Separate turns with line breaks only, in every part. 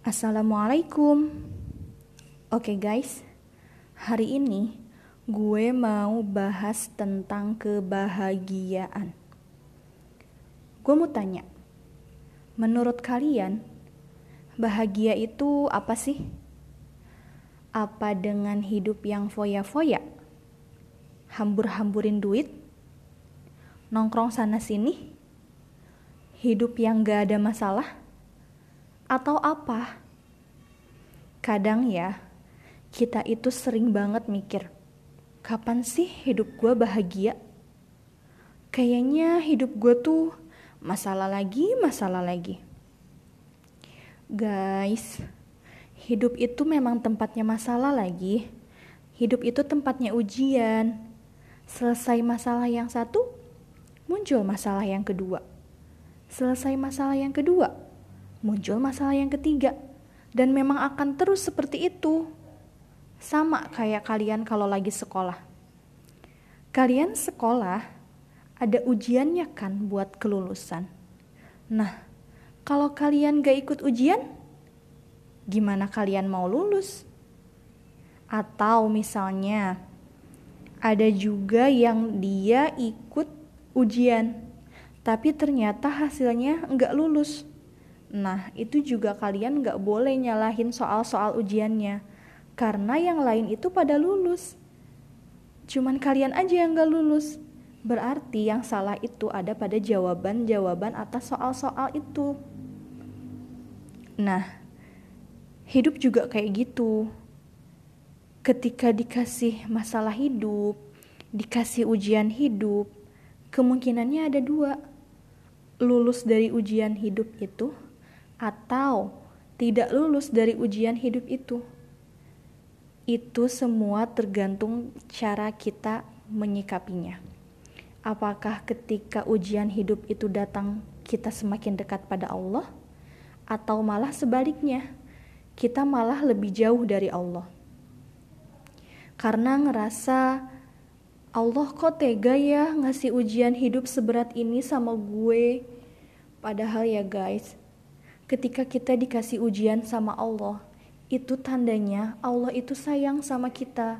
Assalamualaikum. Oke guys, hari ini gue mau bahas tentang kebahagiaan. Gue mau tanya, menurut kalian bahagia itu apa sih? Apa dengan hidup yang foya-foya? Hambur-hamburin duit? Nongkrong sana sini? Hidup yang gak ada masalah? Atau apa? Kadang ya, kita itu sering banget mikir, kapan sih hidup gue bahagia? Kayaknya hidup gue tuh masalah lagi, masalah lagi. Guys, hidup itu memang tempatnya masalah lagi. Hidup itu tempatnya ujian. Selesai masalah yang satu, muncul masalah yang kedua. Selesai masalah yang kedua, muncul masalah yang ketiga. Dan memang akan terus seperti itu. Sama kayak kalian kalau lagi sekolah. Kalian sekolah, ada ujiannya kan buat kelulusan. Nah, kalau kalian gak ikut ujian, gimana kalian mau lulus? Atau misalnya, ada juga yang dia ikut ujian, tapi ternyata hasilnya nggak lulus. Nah, itu juga kalian nggak boleh nyalahin soal-soal ujiannya, karena yang lain itu pada lulus. Cuman kalian aja yang nggak lulus. Berarti yang salah itu ada pada jawaban-jawaban atas soal-soal itu. Nah, hidup juga kayak gitu. Ketika dikasih masalah hidup, dikasih ujian hidup, kemungkinannya ada dua. Lulus dari ujian hidup itu atau tidak lulus dari ujian hidup itu. Itu semua tergantung cara kita menyikapinya. Apakah ketika ujian hidup itu datang, kita semakin dekat pada Allah, atau malah sebaliknya, kita malah lebih jauh dari Allah karena ngerasa Allah kok tega ya ngasih ujian hidup seberat ini sama gue. Padahal ya guys, ketika kita dikasih ujian sama Allah, itu tandanya Allah itu sayang sama kita.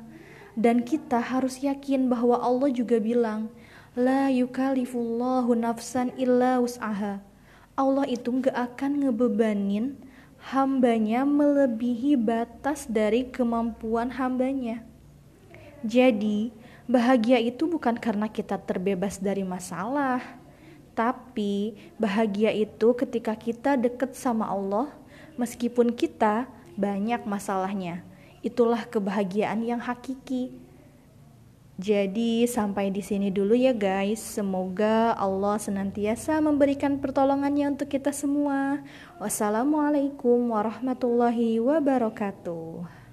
Dan kita harus yakin bahwa Allah juga bilang, La yukalifullahu nafsan illa us'aha. Allah itu gak akan ngebebanin hambanya melebihi batas dari kemampuan hambanya. Jadi, bahagia itu bukan karena kita terbebas dari masalah, tapi bahagia itu ketika kita deket sama Allah, meskipun kita banyak masalahnya. Itulah kebahagiaan yang hakiki. Jadi sampai di sini dulu ya guys. Semoga Allah senantiasa memberikan pertolongannya untuk kita semua. Wassalamualaikum warahmatullahi wabarakatuh.